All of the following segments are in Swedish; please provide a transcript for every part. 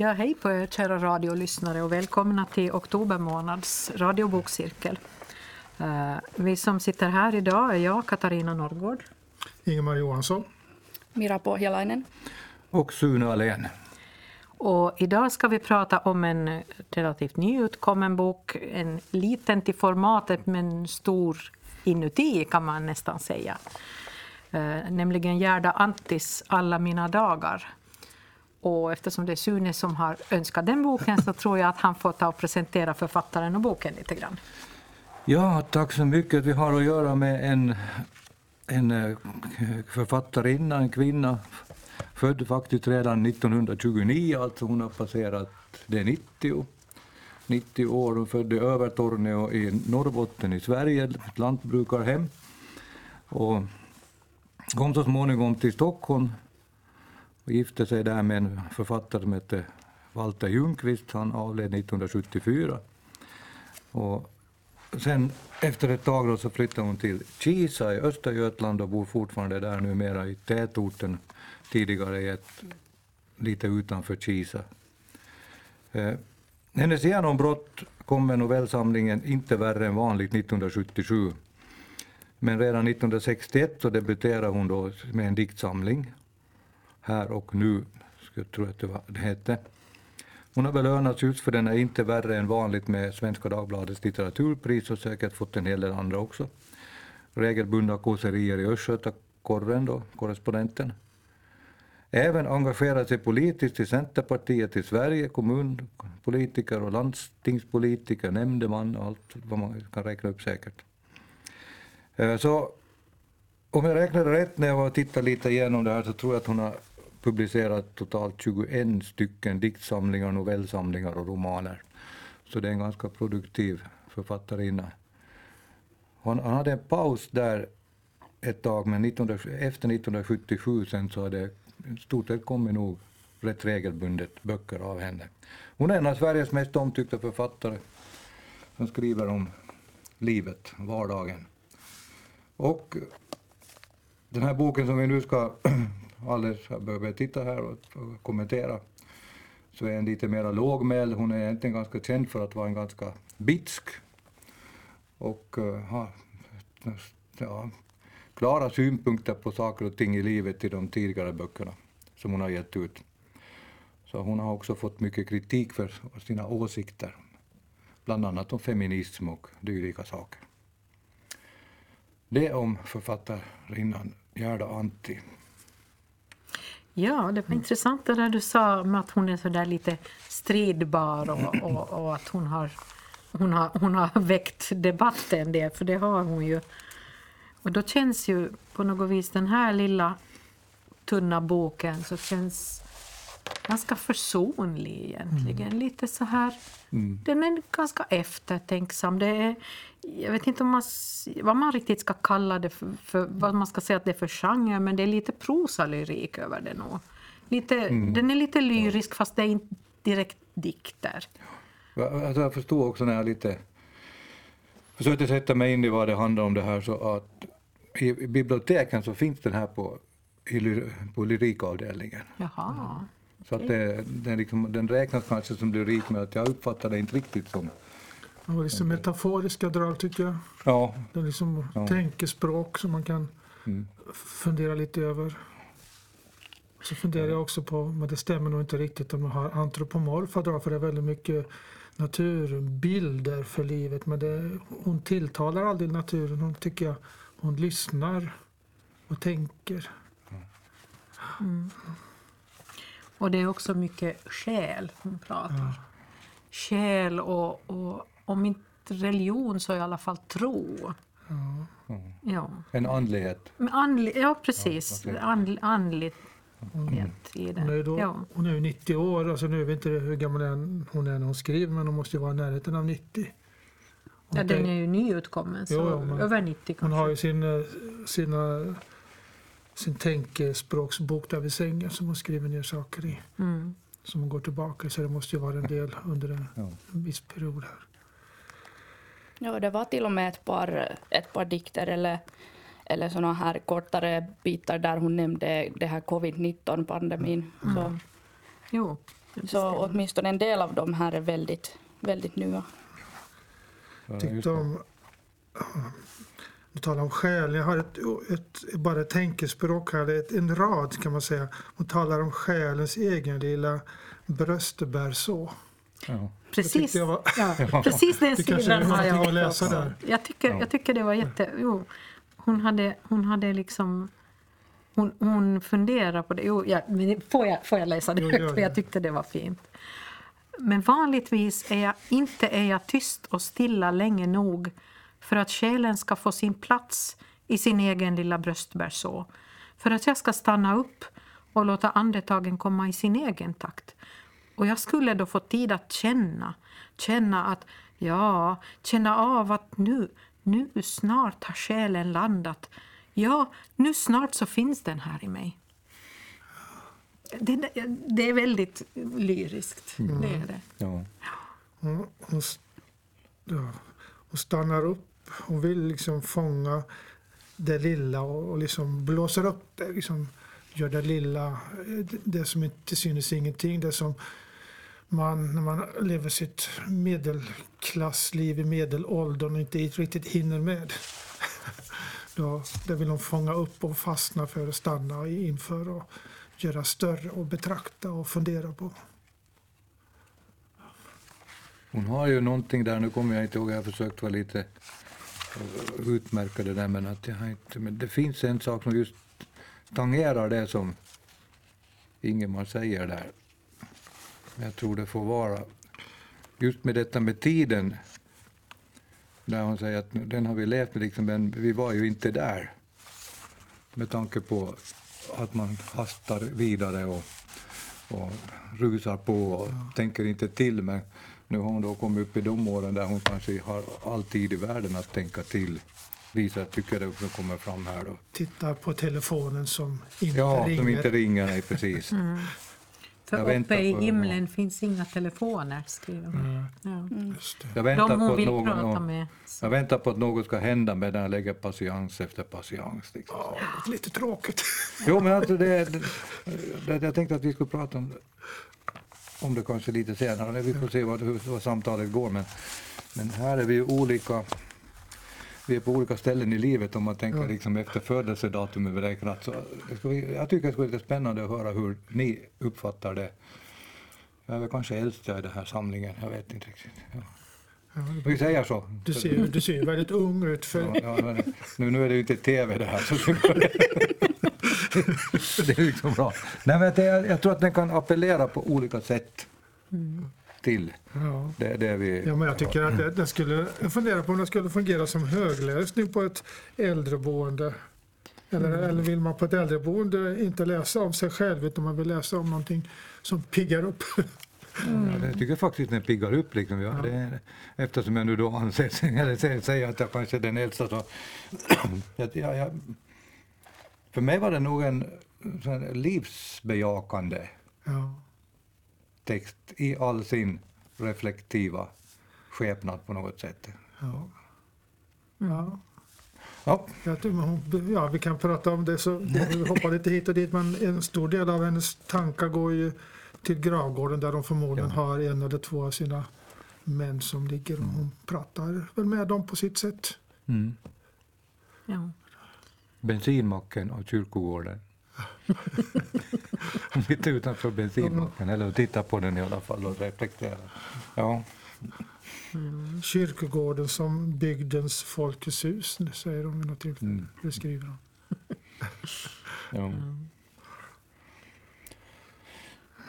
Ja, hej på er kära radiolyssnare och välkomna till oktober månads radiobokcirkel. Uh, vi som sitter här idag är jag, Katarina Norrgård. Ingemar Johansson. Mira Pohjalainen. Och Sune Alén. Och idag ska vi prata om en relativt nyutkommen bok. En liten till formatet men stor inuti kan man nästan säga. Uh, nämligen Gerda Antis Alla mina dagar och eftersom det är Sune som har önskat den boken så tror jag att han får ta och presentera författaren och boken lite grann. Ja, tack så mycket. Vi har att göra med en, en eh, författarinna, en kvinna, född faktiskt redan 1929, alltså hon har passerat det 90. 90 år. Hon födde i Övertorneå i Norrbotten i Sverige, ett lantbrukarhem. Och kom så småningom till Stockholm och gifte sig där med en författare som hette Walter Ljungqvist. Han avled 1974. Och sen efter ett tag då så flyttade hon till Kisa i Östergötland och bor fortfarande där numera i tätorten, tidigare i ett, lite utanför Kisa. Eh, hennes genombrott kom med novellsamlingen Inte värre än vanligt 1977. Men redan 1961 så debuterade hon då med en diktsamling här och nu, skulle jag tro att det, var, det hette. Hon har belönats just för den är inte värre än vanligt med Svenska Dagbladets litteraturpris och säkert fått en hel del andra också. Regelbundna kåserier i Östgötakorren då, korrespondenten. Även engagerat sig politiskt i Centerpartiet i Sverige, kommunpolitiker och landstingspolitiker, nämndeman och allt vad man kan räkna upp säkert. Eh, så om jag räknade rätt när jag var och tittade lite igenom det här så tror jag att hon har publicerat totalt 21 stycken diktsamlingar, novellsamlingar och romaner. Så det är en ganska produktiv författarinna. Hon, han hade en paus där ett tag, men 19, efter 1977 sen så har det i stort sett kommit nog rätt regelbundet böcker av henne. Hon är en av Sveriges mest omtyckta författare som skriver om livet, vardagen. Och den här boken som vi nu ska alldeles Jag behöver titta här och kommentera så är en lite mer lågmäld. Hon är egentligen ganska känd för att vara en ganska bitsk och uh, ha ja, klara synpunkter på saker och ting i livet i de tidigare böckerna som hon har gett ut. Så hon har också fått mycket kritik för sina åsikter, bland annat om feminism och dylika saker. Det om författarinnan Gerda Antti. Ja, det var mm. intressant det där du sa om att hon är så där lite stridbar och, och, och, att hon har, hon, har, hon har väckt debatten det, för det har hon ju. Och då känns ju på något vis den här lilla tunna boken så känns ganska försonlig egentligen. Mm. Lite så här, mm. Den är ganska eftertänksam. Det är, jag vet inte om man, vad man riktigt ska kalla det för, för, vad man ska säga att det är för genre, men det är lite prosalyrik över det nog. Lite, mm. Den är lite lyrisk fast det är inte direkt dikter. Alltså jag förstår också när jag lite försökte sätta mig in i vad det handlar om det här så att i biblioteken så finns den här på, på lyrikavdelningen. Jaha. Så att det, det liksom, den räknas kanske som lyrik men att jag uppfattar det inte riktigt som Ja, liksom metaforiska drag tycker jag. Ja. Det är liksom ja. tänkespråk som man kan mm. fundera lite över. Så funderar jag också på, men det stämmer nog inte riktigt om man har antropomorfa drag för det är väldigt mycket naturbilder för livet. Men det, hon tilltalar aldrig naturen. Hon tycker jag, hon lyssnar och tänker. Mm. Och det är också mycket själ hon pratar. Ja. Själ och, och om inte religion så i alla fall tro. Ja. Mm. ja. En andlighet. Andli, ja, precis. Ja, And, andligt mm. i det. Hon är, då, ja. hon är 90 år, alltså nu vet inte hur gammal hon är när hon skriver men hon måste ju vara i närheten av 90. Hon ja, den är ju nyutkommen, så jo, över 90 kanske. Hon har ju sin, eh, sina, sin tänkespråksbok där vid sängen som hon skriver ner saker i. Mm. Som hon går tillbaka så det måste ju vara en del under en, ja. en viss period här. Ja, det var till och med ett par, ett par dikter eller, eller såna här kortare bitar där hon nämnde det här covid-19-pandemin. Mm. Så. Jo, Så åtminstone en del av de här är väldigt, väldigt nya. Ja, just tyckte om... Du talar om själ. Jag har ett, ett, bara ett tänkespråk här, ett, en rad kan man säga. Hon talar om själens egen lilla bröstbärså. Ja. Precis, jag var- ja, precis den sidan har jag att läsa också. där. Jag tycker, Ja. jag tycker det var jätte... Jo, hon, hade, hon hade liksom... Hon, hon funderar på det. Jo, ja, men det- får, jag, får jag läsa det Jo, högt? För jag tyckte det var fint. Men vanligtvis är jag inte är jag tyst och stilla länge nog för att själen ska få sin plats i sin egen lilla bröstbärså. För att jag ska stanna upp och låta andetagen komma i sin egen takt. Och jag skulle då få tid att känna, känna att ja, känna av att nu, nu snart har själen landat. Ja, nu snart så finns den här i mig. Det, det, är väldigt lyriskt, det är det. Ja. Hon, hon, s- ja, hon stannar upp. Hon vill liksom fånga det lilla och, och liksom blåser upp det. Liksom gör det lilla, eh, det- som inte synes ingenting. Det som man, när man lever sitt medelklassliv i medelåldern och inte riktigt hinner med. Då, det vill hon fånga upp och fastna för och stanna inför och göra större och betrakta och fundera på. Hon har ju någonting där, nu kommer jag inte ihåg, jag har försökt vara lite utmärka det där, men, att jag har inte, men det finns en sak som just tangerar det som Ingemar säger där. Jag tror det får vara just med detta med tiden, där hon säger att den har vi levt med, liksom, men vi var ju inte där. Med tanke på att man hastar vidare och, och rusar på och tänker inte till. Men nu har hon då kommit upp i de åren där hon kanske har all tid i världen att tänka till. Lisa tycker det också kommer fram här då. Tittar på telefonen som inte Ja, ringer. som inte ringer, nej precis. För Jag uppe i himlen finns inga telefoner, skriver hon. Ja. Det. Jag väntar, De på hon att vill någon, prata ja, med. jag väntar på att något ska hända medan jag lägger patiens efter patiens. Liksom. Ja, lite tråkigt. Jo, men alltså det, det, det, jag tänkte att vi skulle prata om, om det kanske lite senare. Vi får se vad, hur, vad samtalet går. Men, men här är vi ju olika. Vi är på olika ställen i livet om man tänker liksom efter födelsedatumet beräknat. Så jag tycker det ska vara lite spännande att höra hur ni uppfattar det. Jag är väl kanske äldst i den här samlingen, jag vet inte riktigt. Ja. Ja, Vi säger så. du, ser, du ser väldigt ung ut. För, Ja, ja, nu, nu är det ju inte tv det här. Så det är liksom bra. Nej, men det, jag tror att den kan appellera på olika sätt till ja. det, det vi... Ja, men jag tycker att det, det skulle, jag funderar på om det skulle fungera som högläsning på ett äldreboende. Eller, eller vill man på ett äldreboende inte läsa om sig själv utan man vill läsa om någonting som piggar upp. Ja, jag tycker faktiskt den piggar upp. Liksom. Ja, det är, eftersom jag nu då anses, eller säger, säger att jag kanske är den äldsta så... jag, jag, jag, för mig var det nog en sån här livsbejakande Ja. text i all sin reflektiva skepnad på något sätt. Ja. Ja. Ja, Jag tror hon- Ja, vi kan prata om det, så vi hoppar lite hit och dit, men en stor del av hennes tankar går ju till gravgården där de förmodligen Ja. har en eller två av sina män som ligger och hon pratar väl med dem på sitt sätt. mm. Ja. Bensinmacken och kyrkogården. Mitt utanför bensinmacken, eller titta på den i alla fall och reflektera. Ja, Kyrkogården som bygdens Folkets hus, det säger de vid något tillfälle. Mm. Det skriver de. ja.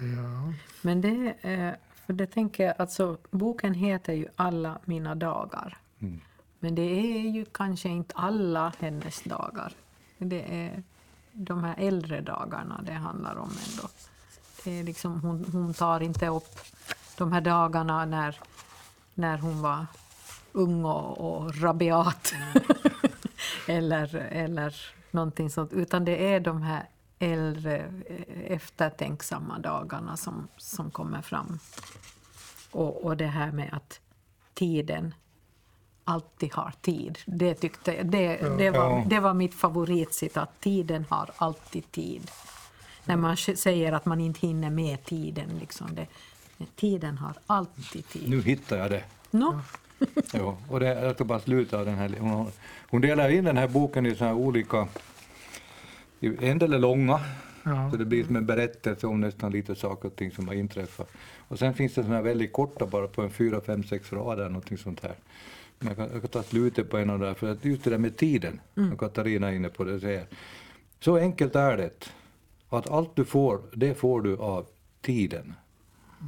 Ja. Men det, eh, för det tänker jag, alltså boken heter ju Alla mina dagar. Mm. Men det är ju kanske inte alla hennes dagar. Det är de här äldre dagarna det handlar om ändå. Det är liksom, hon, hon tar inte upp de här dagarna när, när hon var ung och, och rabiat. eller, eller någonting sånt. Utan det är de här äldre eh, eftertänksamma dagarna som, som kommer fram. Och, och det här med att tiden alltid har tid. Det, tyckte, jag- det, det, var, Ja. det var mitt favoritcitat. Tiden har alltid tid. när man säger att man inte hinner med tiden. Liksom det, tiden har alltid tid. Nu hittar jag det. Nå, Jo, och det, jag ska bara sluta den här. Hon, hon delar in den här boken i så här olika, en del är långa, Ja. så det blir som en berättelse om nästan lite saker och ting som har inträffat. Och sen finns det såna här väldigt korta, bara på en fyra, fem, sex rader, någonting sånt här. Jag kan, jag kan ta slutet på en av de där, för att just det där med tiden, som Katarina är inne på, det säger. Så enkelt är det, att allt du får, det får du av tiden.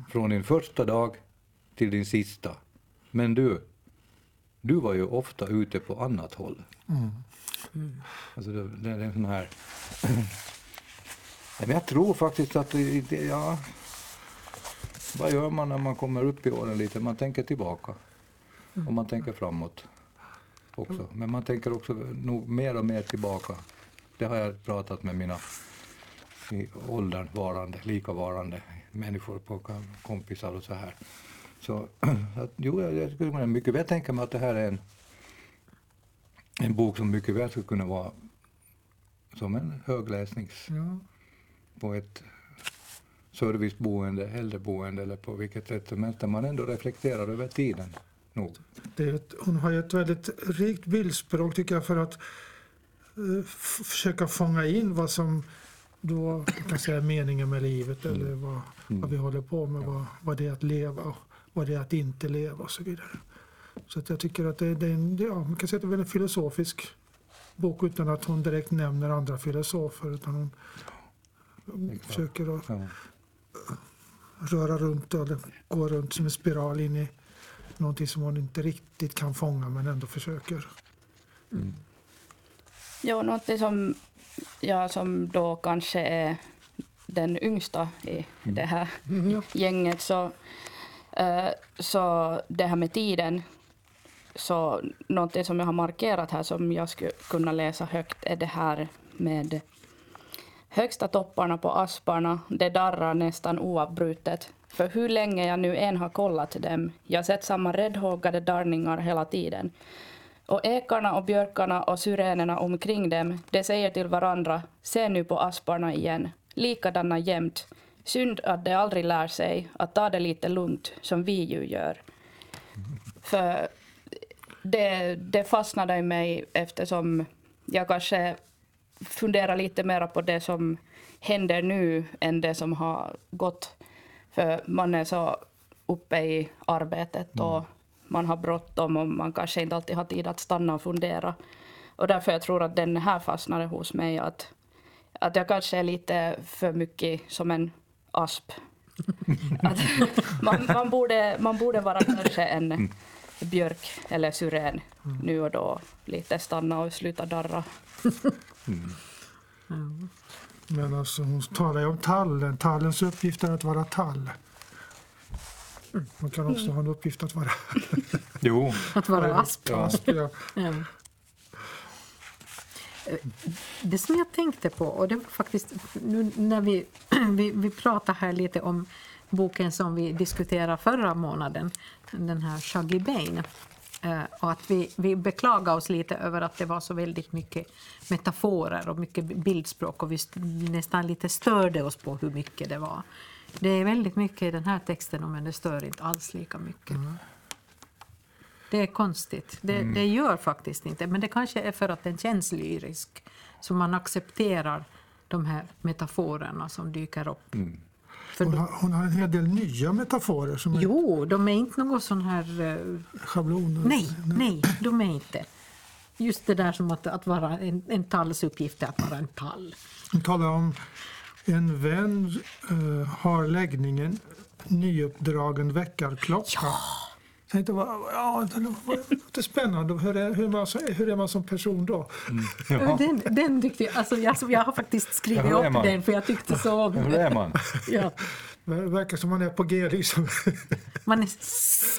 Från din första dag till din sista. Men du, du var ju ofta ute på annat håll. Alltså det, det är en sån här... Men jag tror faktiskt att det, det, ja... Vad gör man när man kommer upp i åren lite? Man tänker tillbaka. Och man tänker framåt också. Men man tänker också nog mer och mer tillbaka. Det har jag pratat med mina i åldern varande, lika varande människor på kom- kompisar och så här. Så att, jo, jag, jag skulle kunna mycket väl tänka mig att det här är en, en bok som mycket väl skulle kunna vara som en högläsnings Ja. på ett serviceboende, äldreboende eller på vilket sätt som helst, där man ändå reflekterar över tiden. Nog. Är ett, hon har ju ett väldigt rikt bildspråk tycker jag för att eh, försöka fånga in vad som då kan säga meningen med livet eller vad, vad vi håller på med, vad, vad det är att leva och vad det är att inte leva och så vidare. Så att jag tycker att det, det är en, ja, man kan säga att det är en filosofisk bok utan att hon direkt nämner andra filosofer utan hon Exakt. försöker att Ja. röra runt eller gå runt som en spiral in i någonting som hon inte riktigt kan fånga men ändå försöker. Ja, något som jag som då kanske är den yngsta i det här gänget. Så, eh, så det här med tiden så något som jag har markerat här som jag skulle kunna läsa högt är det här med högsta topparna på asparna, det darrar nästan oavbrutet. För hur länge jag nu än har kollat dem, jag sett samma räddhågade darrningar hela tiden. Och ekarna och björkarna och syrenerna omkring dem, de säger till varandra, se nu på asparna igen, likadana jämt. Synd att de aldrig lär sig att ta det lite lugnt, som vi ju gör. För det, det fastnade i mig eftersom jag kanske funderar lite mer på det som händer nu än det som har gått. För man är så uppe i arbetet och man har bråttom och man kanske inte alltid har tid att stanna och fundera. Och därför jag tror att den här fastnade hos mig. Att, att jag kanske är lite för mycket som en asp. att man, man, borde, man borde vara kanske en björk eller syren nu och då. Lite stanna och sluta darra. Men alltså, hon talar ju om tallen. Tallens uppgift är att vara tall. Man kan också ha en uppgift att vara Jo, att vara asp. Ja. asp. Ja. Ja. Det som jag tänkte på, och det var faktiskt nu när vi, vi, vi pratade här lite om boken som vi diskuterade förra månaden, den här Shaggy Bane. Eh, och att vi, vi beklagade oss lite över att det var så väldigt mycket metaforer och mycket bildspråk och vi st- nästan lite störde oss på hur mycket det var. Det är väldigt mycket i den här texten men det stör inte alls lika mycket. Det är konstigt. Det, det gör faktiskt inte. Men det kanske är för att den känns lyrisk. Så man accepterar de här metaforerna som dyker upp. För Hon, har, hon har en hel del nya metaforer som är jo, de är inte någon sån här... eh, schabloner. nej, nej, de är inte. Just det där som att, att vara en, en talls uppgift är att vara en tall. Hon talar om en vän eh, har läggningen nyuppdragen väckarklocka. Ja. Jag tänkte, vad, ja, det låter spännande. Hur är, hur, är man, som- hur är man som person då? ja. Den, den tyckte jag, alltså jag, jag har faktiskt skrivit Ja, är upp den för jag tyckte så om hur är man? Ja, Det verkar som man är på G liksom. man är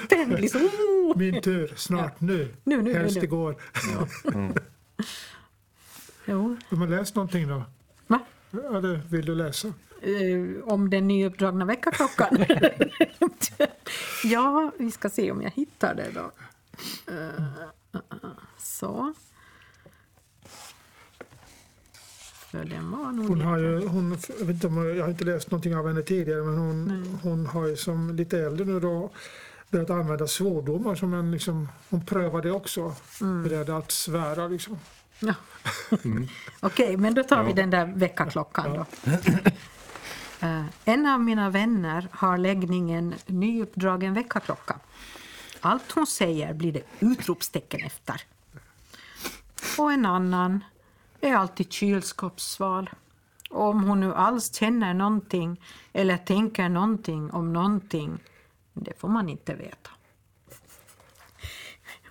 spänd liksom. Oh! Min tur, snart, nu. Nu, nu, nu, Helst nu. igår. Jo. Har man läst någonting då? Va? Eller vill du läsa? Eh, om den nyuppdragna väckarklockan. ja, vi ska se om jag hittar det då. Eh, så. För den var nog Hon har ju, hon, jag, vet inte om, jag har inte läst någonting av henne tidigare men hon, hon har ju som lite äldre nu då börjat använda svordomar som en liksom, hon prövade också. Mm. Beredd att svära liksom. Ja. Okej, men då tar vi Ja. den där väckarklockan då. Eh, en av mina vänner har läggningen nyuppdragen väckarklocka. Allt hon säger blir det utropstecken efter. Och en annan är alltid kylskåpssval. Om hon nu alls känner någonting eller tänker någonting om någonting, det får man inte veta.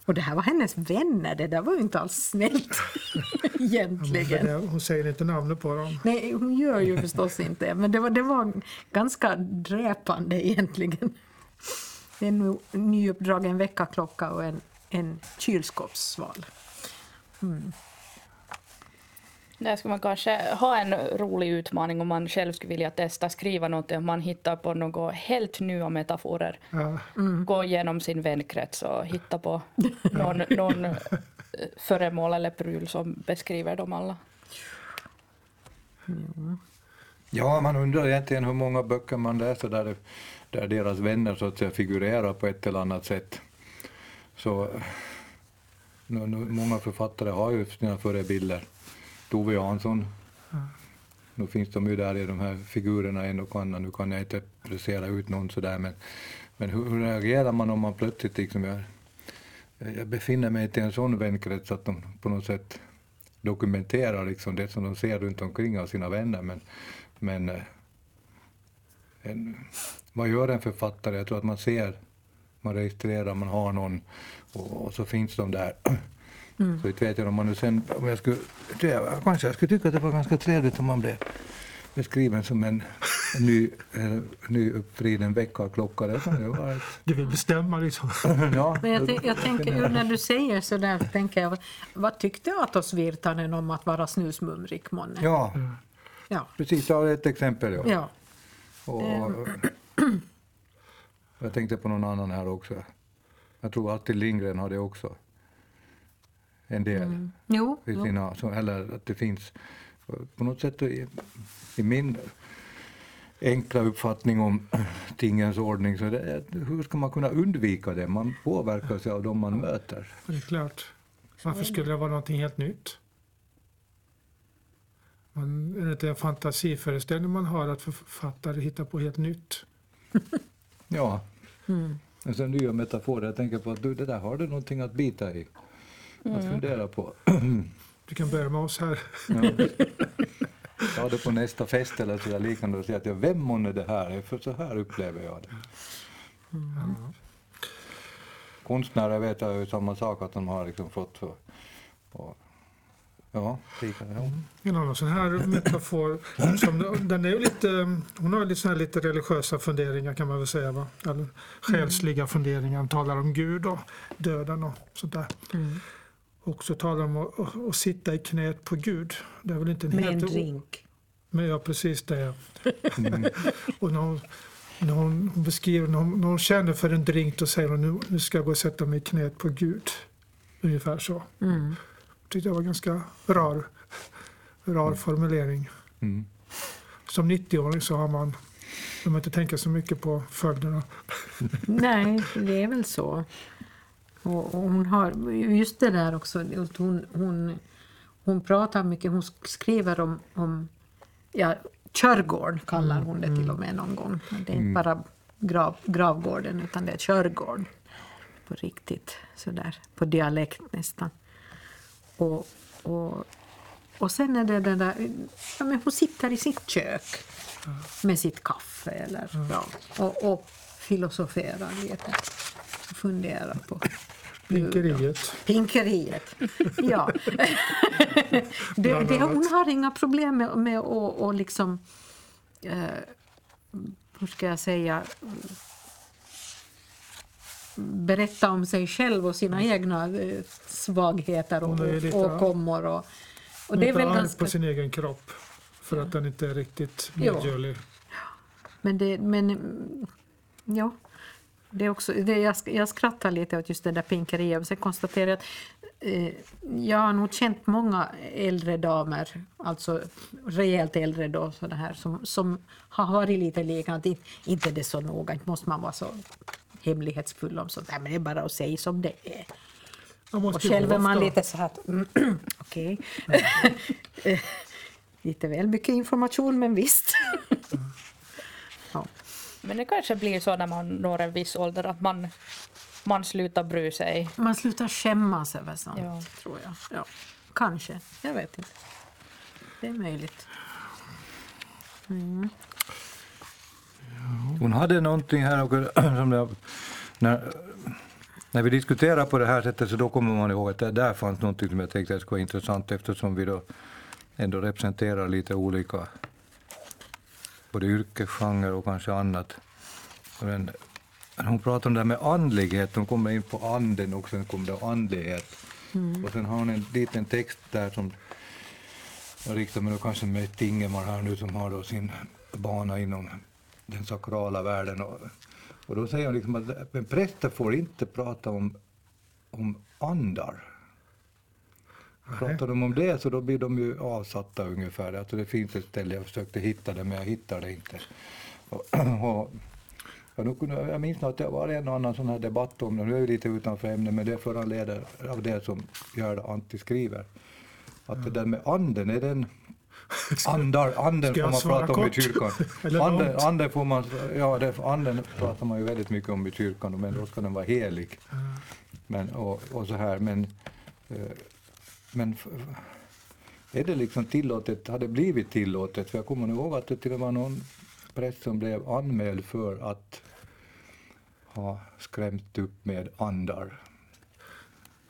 Och det här var hennes vänner, det där var ju inte alls snällt Men egentligen. det, hon säger inte namnet på dem. Nej, hon gör ju förstås inte men det var, det var ganska dräpande egentligen. En nyuppdragen väckarklocka och en, en kylskåpssval. Där ska man kanske ha en rolig utmaning om man själv skulle vilja testa skriva något, om man hittar på några helt nya metaforer. Ja, Gå igenom sin vänkrets och hitta på någon, någon eh, föremål eller pryl som beskriver dem alla. Ja, man undrar egentligen hur många böcker man läser där, det, där deras vänner så att säga figurerar på ett eller annat sätt. Så nu, nu, många författare har ju sina förebilder. Tove Jansson. Nu finns de ju där i de här figurerna en och annan. Nu kan jag inte prestera ut någon sådär men, men hur, hur reagerar man om man plötsligt liksom jag, jag befinner mig inte i en sån vänkrets att de på något sätt dokumenterar liksom det som de ser runt omkring av sina vänner. Men, men eh, en, vad gör en författare? Jag tror att man ser, man registrerar, man har någon och, och så finns de där. Så inte vet jag om man nu sen, om jag skulle, det, kanske jag skulle tycka att det var ganska trevligt om man blev beskriven som en, ny, eh, ny uppvriden väckarklocka. Det kan ju vara ett, du vill bestämma liksom. ja, Men jag, jag tänker ju när du säger så där, tänker jag, vad tyckte Atos Virtanen om att vara snusmumrik månne? ja, Ja. precis, ta ett exempel. Ja. ja. Och, jag tänkte på någon annan här också. Jag tror Astrid Lindgren har det också. En del. Jo, I jo. sina, så, eller att det finns på något sätt i, i min enkla uppfattning om tingens ordning så det, hur ska man kunna undvika det? Man påverkar sig av de man möter. Det är klart. Varför skulle det vara någonting helt nytt? Man, är det en fantasiföreställning man har att författare hittar på helt nytt? Ja. Men sen nya metaforer. Jag tänker på att du, det där har du någonting att bita i. Att fundera på. Du kan börja med oss här. Ja. Ta det på nästa fest eller så där liknande och säga att ja, vem månne det här är? För så här upplever jag det. Konstnärer vet jag ju samma sak att de har liksom fått för, och, ja. Ja. En annan sån här metafor, som, den är ju lite, hon har lite, lite religiösa funderingar kan man väl säga. Va? Eller själsliga funderingar. Hon talar om Gud och döden och sånt där. Och så talar de om att, att, sitta i knät på Gud. Det är väl inte en Med en drink. Men ja, precis det. och när hon, när hon, beskriver, när hon, när hon känner för en drink, då säger hon nu, nu ska jag gå och sätta mig i knät på Gud. Ungefär så. Mm. tyckte jag var ganska rar, rar formulering. Mm. Som 90-åring så har man, man inte tänka så mycket på följderna. Nej, det är väl så. Och, och hon har just det där också, hon, hon, hon pratar mycket, hon skriver om, om ja, Körgård kallar hon det till och med någon gång. Det är inte bara grav, gravgården utan det är Körgård. På riktigt, sådär, på dialekt nästan. Och, och, och sen är det den där, ja, men hon sitter i sitt kök med sitt kaffe eller, ja, och, och filosoferar lite. Och funderar på Pinkeriet. Pinkeriet, ja. det, det, hon har inga problem med, med att och liksom... Eh, hur ska jag säga? Berätta om sig själv och sina egna eh, svagheter och åkommor. Och, och Hon det är väl ganska... på sin egen kropp för att den inte är riktigt Ja. medgörlig. Men, det, men mm, ja, det är också, det, jag, jag skrattar lite åt just det där pinkeriet. Och sen konstaterar jag att Eh, jag har nog känt många äldre damer, alltså rejält äldre då, sådana här, som, som har varit lite liknande. Inte det så noga, inte måste man vara så hemlighetsfull om sånt här, men det är bara att säga som det är. Och själv är man lite så här mm, okej. Eh, lite väl mycket information, men visst. ja. Men det kanske blir så när man når en viss ålder att man, man slutar bry sig. Man slutar skämmas över sånt, Ja. tror jag. Ja. Kanske, jag vet inte. Det är möjligt. Hon hade någonting här som jag, när, när vi diskuterar på det här sättet så då kommer man ihåg att det där fanns någonting som jag tänkte skulle vara intressant eftersom vi då ändå representerar lite olika både yrkesgenrer och kanske annat. Men hon pratar om det här med andlighet, hon kommer in på anden och sen kommer det andlighet. Och sen har hon en liten text där som jag riktar mig då kanske med Tingemar här nu som har då sin bana inom den sakrala världen. Och, och då säger hon liksom att präster får inte prata om, om andar. Pratar de om det så då blir de ju avsatta ungefär. Alltså det finns ett ställe, jag försökte hitta det men jag hittar det inte. Och, och, ja, då kunde, jag minns att det var en och annan sån här debatt om det, nu är vi lite utanför ämnet men det föranleder av det som Gerda Antti skriver. Att det där med anden, är den Andar, anden får jag man prata om i kyrkan. Anden, anden, får man, ja, det, anden pratar man ju väldigt mycket om i kyrkan, men då ska den vara helig. Men, och, och så här, men, eh, men är det liksom tillåtet, har det blivit tillåtet? För jag kommer ihåg att det till och med var någon präst som blev anmäld för att ha skrämt upp med andar.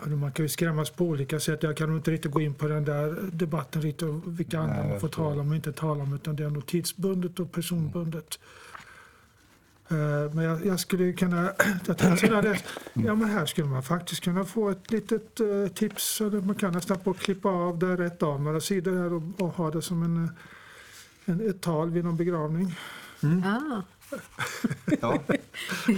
Man kan ju skrämmas på olika sätt. Jag kan inte riktigt gå in på den där debatten riktigt vilka andra man får tala om och inte tala om utan det är nog tidsbundet och personbundet. Eh, Men jag, jag skulle kunna... Jag tänkte sådär, det- ja, men här skulle man faktiskt kunna få ett litet eh, tips. Eller man kan nästan på klippa av det rätt av några sidor här och, och ha det som en, eh, en, ett tal vid någon begravning. Ah, Ja,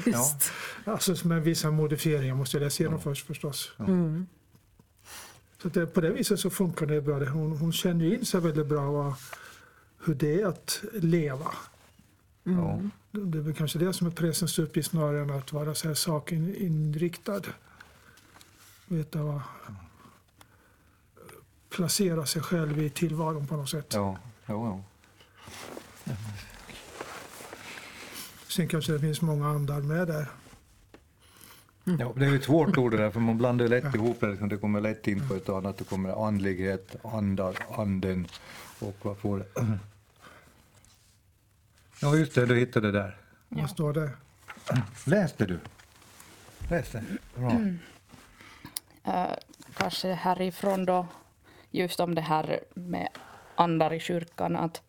just. Alltså med vissa modifieringar måste jag läsa igenom först förstås. Mm. Så det, på det viset så funkar det bra. Hon, hon känner ju in sig väldigt bra vad, hur det är att leva. Ja. Det är väl kanske det som är prästens uppgift snarare än att vara så här sakinriktad. Veta vad... Placera sig själv i tillvaron på något sätt. ja, ja, ja. Sen kanske det finns många andar med där. Ja, det är ett svårt ord det där, för man blandar lätt ihop det. Liksom. Det kommer lätt in på ett annat. Det kommer andlighet, andar, anden och vad får det? Ja, just det, du hittade det där. Vad står det? Läste du? Läste? Bra. Eh, kanske härifrån då, just om det här med andar i kyrkan, att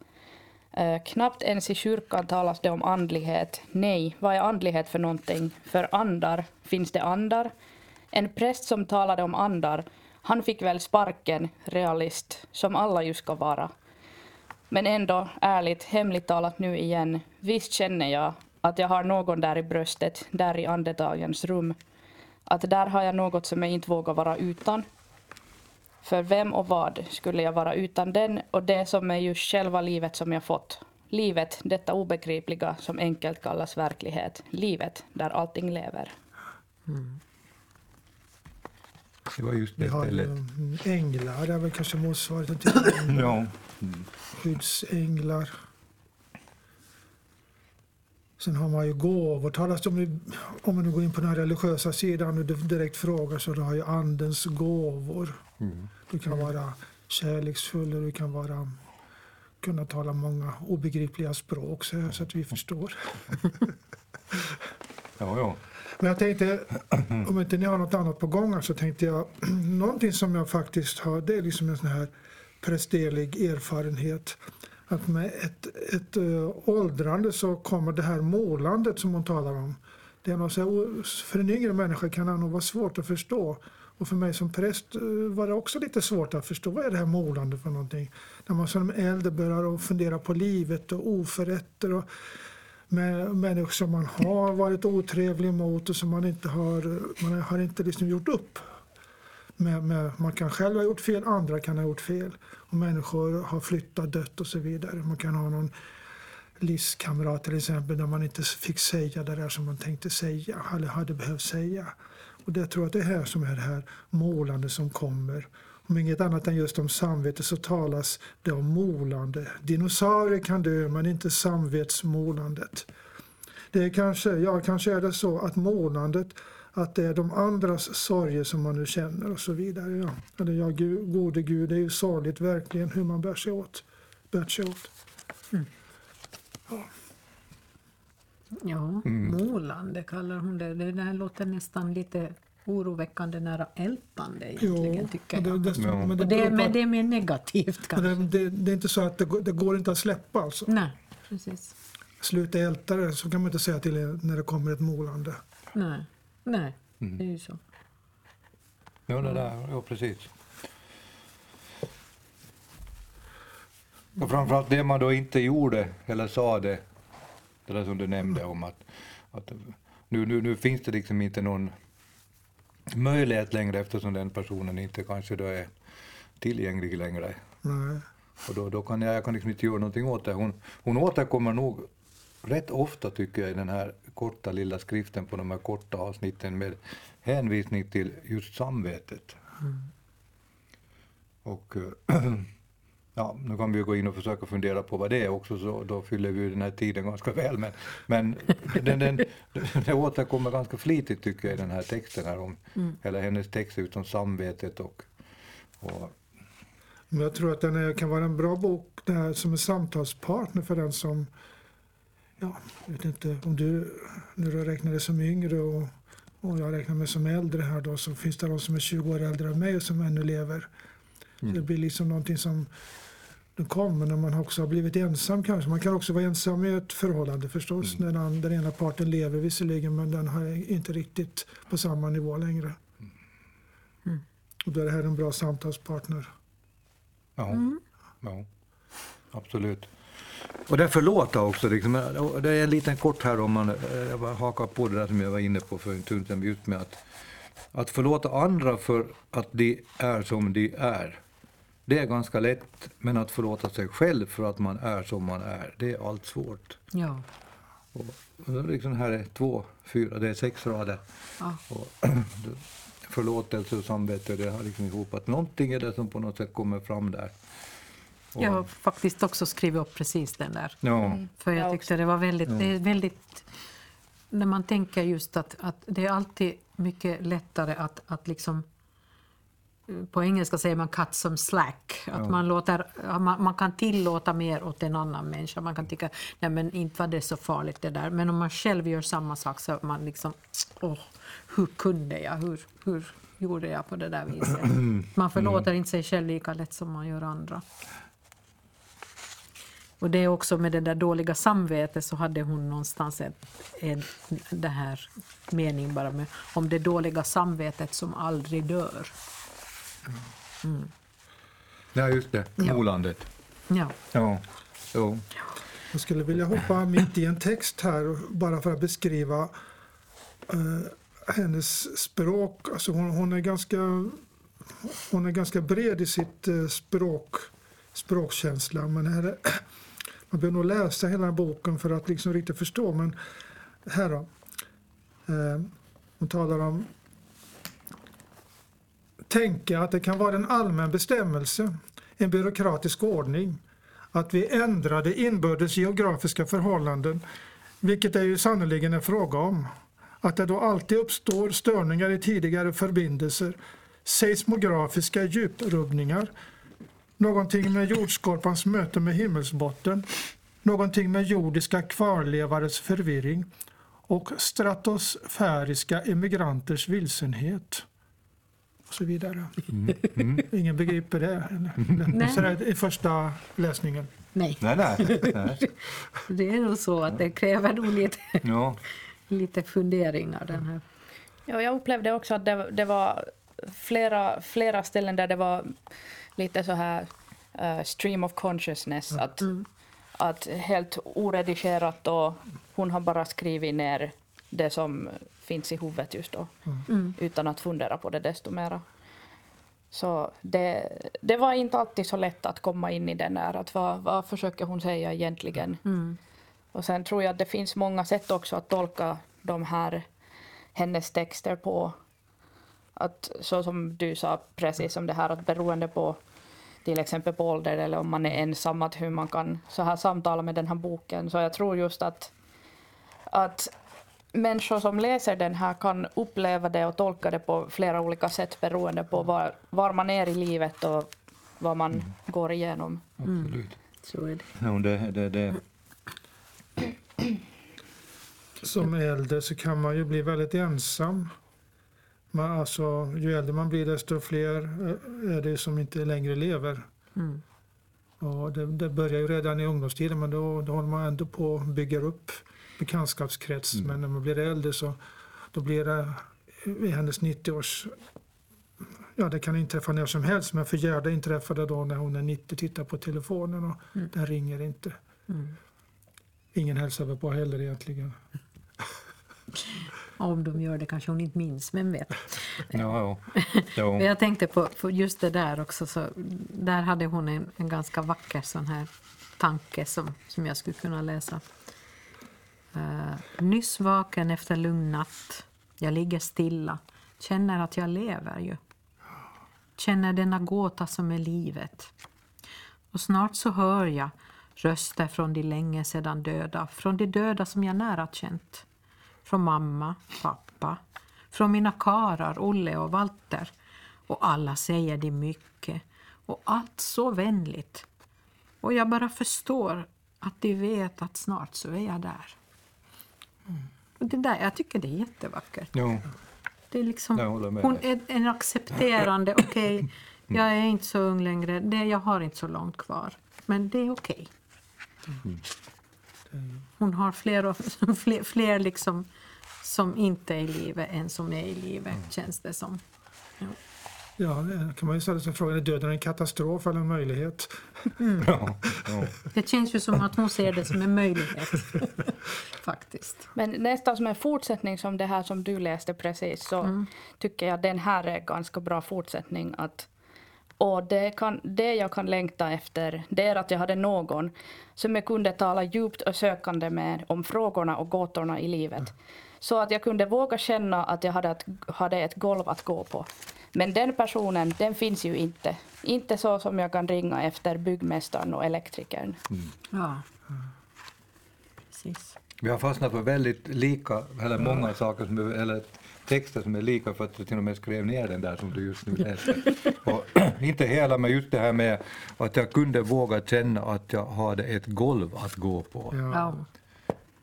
eh, knappt ens i kyrkan talas det om andlighet. Nej, vad är andlighet för någonting? För andar, finns det andar? En präst som talade om andar, han fick väl sparken, realist, som alla ju ska vara. Men ändå, ärligt, hemligt talat nu igen, visst känner jag att jag har någon där i bröstet, där i andetagens rum. Att där har jag något som jag inte vågar vara utan. För vem och vad skulle jag vara utan den och det som är ju själva livet som jag fått. Livet, detta obegripliga som enkelt kallas verklighet. Livet där allting lever. Det var just Vi det har stället. mm, änglar, det är väl kanske motsvarigheten till Ja. Skyddsänglar. Sen har man ju gåvor. Talas det om, om man nu går in på den religiösa sidan och direkt frågar så har ju andens gåvor. Du kan vara kärleksfull och du kan vara, kunna tala många obegripliga språk så, så att vi förstår. Ja, ja. Men jag tänkte, om inte ni har något annat på gång så tänkte jag, någonting som jag faktiskt har, det är liksom en sån här prästerlig erfarenhet. Att med ett, ett äh, åldrande så kommer det här målandet som hon talar om. Det är något så här, för en yngre människa kan det nog vara svårt att förstå. Och för mig som präst eh, var det också lite svårt att förstå vad är det här målandet för någonting. När man som äldre börjar fundera på livet och oförrätter och med människor som man har varit otrevlig mot och som man inte har, man har inte liksom gjort upp med, med, man kan själv ha gjort fel, andra kan ha gjort fel. Och människor har flyttat, dött och så vidare. Man kan ha någon livskamrat till exempel där man inte fick säga det där som man tänkte säga eller hade behövt säga. Och det tror jag att det är här som är det här målande som kommer. Om inget annat än just om samvete så talas det om målande. Dinosaurier kan dö men inte samvetsmålandet. Det är kanske, ja, kanske är det så att målandet att det är de andras sorger som man nu känner och så vidare. Ja. Eller ja, Gud, gode Gud, det är ju sorgligt verkligen hur man bär sig åt. Bär sig åt. Mm. Ja, ja mm. målande kallar hon det. Det där låter nästan lite oroväckande nära ältande egentligen, jo, tycker jag. Det, det, ja. men, det, det, men det är mer negativt kanske. Det, det, är inte så att det, går, det går inte att släppa alltså. Nej, precis. Sluta älta det, så kan man inte säga till när det kommer ett målande. Nej, Nej mm. det är ju så. Ja, det där, ja precis. Och framförallt det man då inte gjorde eller sa det, det där som du nämnde om att, att nu, nu, nu finns det liksom inte någon möjlighet längre eftersom den personen inte kanske då är tillgänglig längre. Nej. Och då, då kan jag, jag kan liksom inte göra någonting åt det. Hon, hon återkommer nog rätt ofta tycker jag i den här korta lilla skriften på de här korta avsnitten med hänvisning till just samvetet. Mm. Och ja, nu kan vi gå in och försöka fundera på vad det är också, så då fyller vi den här tiden ganska väl. Men, men den, den, den återkommer ganska flitigt tycker jag i den här texten, här om, mm. eller hennes text utom samvetet och, och jag tror att den är, kan vara en bra bok det här, som en samtalspartner för den som, ja, jag vet inte om du, när du räknar dig som yngre och, och jag räknar mig som äldre här då, så finns det de som är 20 år äldre än mig och som ännu lever. Mm. det blir liksom någonting som den kommer när man också har blivit ensam kanske. Man kan också vara ensam i ett förhållande förstås. Mm. När den, ena parten lever visserligen men den har inte riktigt på samma nivå längre. Mm. Och då är det här en bra samtalspartner. Ja, mm. ja absolut. Och det förlåta också, liksom, det är en liten kort här om man jag hakar på det där som jag var inne på för en stund sedan, just med att, att förlåta andra för att de är som de är. Det är ganska lätt, men att förlåta sig själv för att man är som man är, det är allt svårt. Ja. Och, och liksom här är två, fyra, det är sex rader. Ja. Och, förlåtelse och samvete, det har liksom ihop att någonting är det som på något sätt kommer fram där. Jag har faktiskt också skrivit upp precis den där. Ja. Mm. För jag tyckte det var väldigt, ja. det är väldigt när man tänker just att, att det är alltid mycket lättare att, att liksom på engelska säger man cut some slack. Att ja. man, låter, man, man, kan tillåta mer åt en annan människa. Man kan tycka nej men inte var det så farligt det där. Men om man själv gör samma sak så man liksom, åh, hur kunde jag? Hur, hur gjorde jag på det där viset? Man förlåter mm. inte sig själv lika lätt som man gör andra. Och det är också med det där dåliga samvetet så hade hon någonstans en, en, det här mening bara med om det dåliga samvetet som aldrig dör. Mm. Ja, just det. Molandet. Ja. ja. Jo. Jag skulle vilja hoppa mitt i en text här bara för att beskriva uh, hennes språk. Alltså hon, hon, är ganska, hon är ganska bred i sitt uh, språk, språkkänsla. Men här är, man behöver nog läsa hela boken för att liksom riktigt förstå. Men här då. Eh, hon talar om tänka att det kan vara en allmän bestämmelse, en byråkratisk ordning, att vi ändrade inbördes geografiska förhållanden, vilket det ju sannoliken är fråga om. Att det då alltid uppstår störningar i tidigare förbindelser, seismografiska djuprubbningar, någonting med jordskorpans möte med himmelsbotten, någonting med jordiska kvarlevares förvirring och stratosfäriska emigranters vilsenhet och så vidare. Mm. Mm. Ingen begriper det mm. Sådär, i första läsningen. Nej. Nej, nej, nej. det är nog så att det kräver nog lite, ja. lite funderingar. Den här. Ja, jag upplevde också att det, det var flera, flera ställen där det var lite så här uh, stream of consciousness. Att, mm. att helt oredigerat och hon har bara skrivit ner det som finns i huvudet just då, mm. utan att fundera på det desto mera. Så det, det var inte alltid så lätt att komma in i den där, att vad, vad försöker hon säga egentligen? Mm. Och sen tror jag att det finns många sätt också att tolka de här, hennes texter på. Att så som du sa precis om det här att beroende på till exempel på ålder eller om man är ensam, att hur man kan så här samtala med den här boken. Så jag tror just att, att människor som läser den här kan uppleva det och tolka det på flera olika sätt beroende på var, var man är i livet och vad man går igenom. Absolut. Så är det. Ja, det, det, det. Som äldre så kan man ju bli väldigt ensam. Man, alltså, ju äldre man blir desto fler eh, är det som inte längre lever. Mm. Och det, det börjar ju redan i ungdomstiden men då, då håller man ändå på och bygger upp bekantskapskrets. Men när man blir äldre så då blir det i hennes 90-års... Ja, det kan inträffa när som helst men för Gerda inträffade då när hon är 90 tittar på telefonen och den ringer inte. Mm. Ingen hälsar väl på heller egentligen. Om de gör det kanske hon inte minns, men vet. Ja. Men Jag tänkte på, på just det där också, så där hade hon en, en ganska vacker sån här tanke som, som jag skulle kunna läsa. Uh, nyss vaken efter lugn natt, jag ligger stilla, känner att jag lever ju. Känner denna gåta som är livet. Och snart så hör jag röster från de länge sedan döda, från de döda som jag nära känt. Från mamma, pappa, från mina karar Olle och Walter. Och alla säger de mycket och allt så vänligt. Och jag bara förstår att de vet att snart så är jag där. Och det där jag tycker det är jättevackert. Jo. Det är liksom, hon är en accepterande, okej, jag är inte så ung längre, det, jag har inte så långt kvar, men det är okej. Hon har fler, och, fler, fler liksom som inte är i livet än som är i livet, känns det som. Ja, det kan man ju ställa sig frågan, är döden en katastrof eller en möjlighet? Ja, ja. Det känns ju som att hon ser det som en möjlighet, faktiskt. Men nästan som en fortsättning som det här som du läste precis så tycker jag den här är ganska bra fortsättning. Att, och det, kan, det jag kan längta efter det är att jag hade någon som jag kunde tala djupt och sökande med om frågorna och gåtorna i livet. Så att jag kunde våga känna att jag hade ett, hade ett golv att gå på. Men den personen, den finns ju inte. Inte så som jag kan ringa efter byggmästaren och elektrikern. Ja. Precis. Vi har fastnat för väldigt lika, eller många saker, som eller texter som är lika för att du till och med skrev ner den där som du just nu läste. Och, inte hela, men just det här med att jag kunde våga känna att jag hade ett golv att gå på. Ja.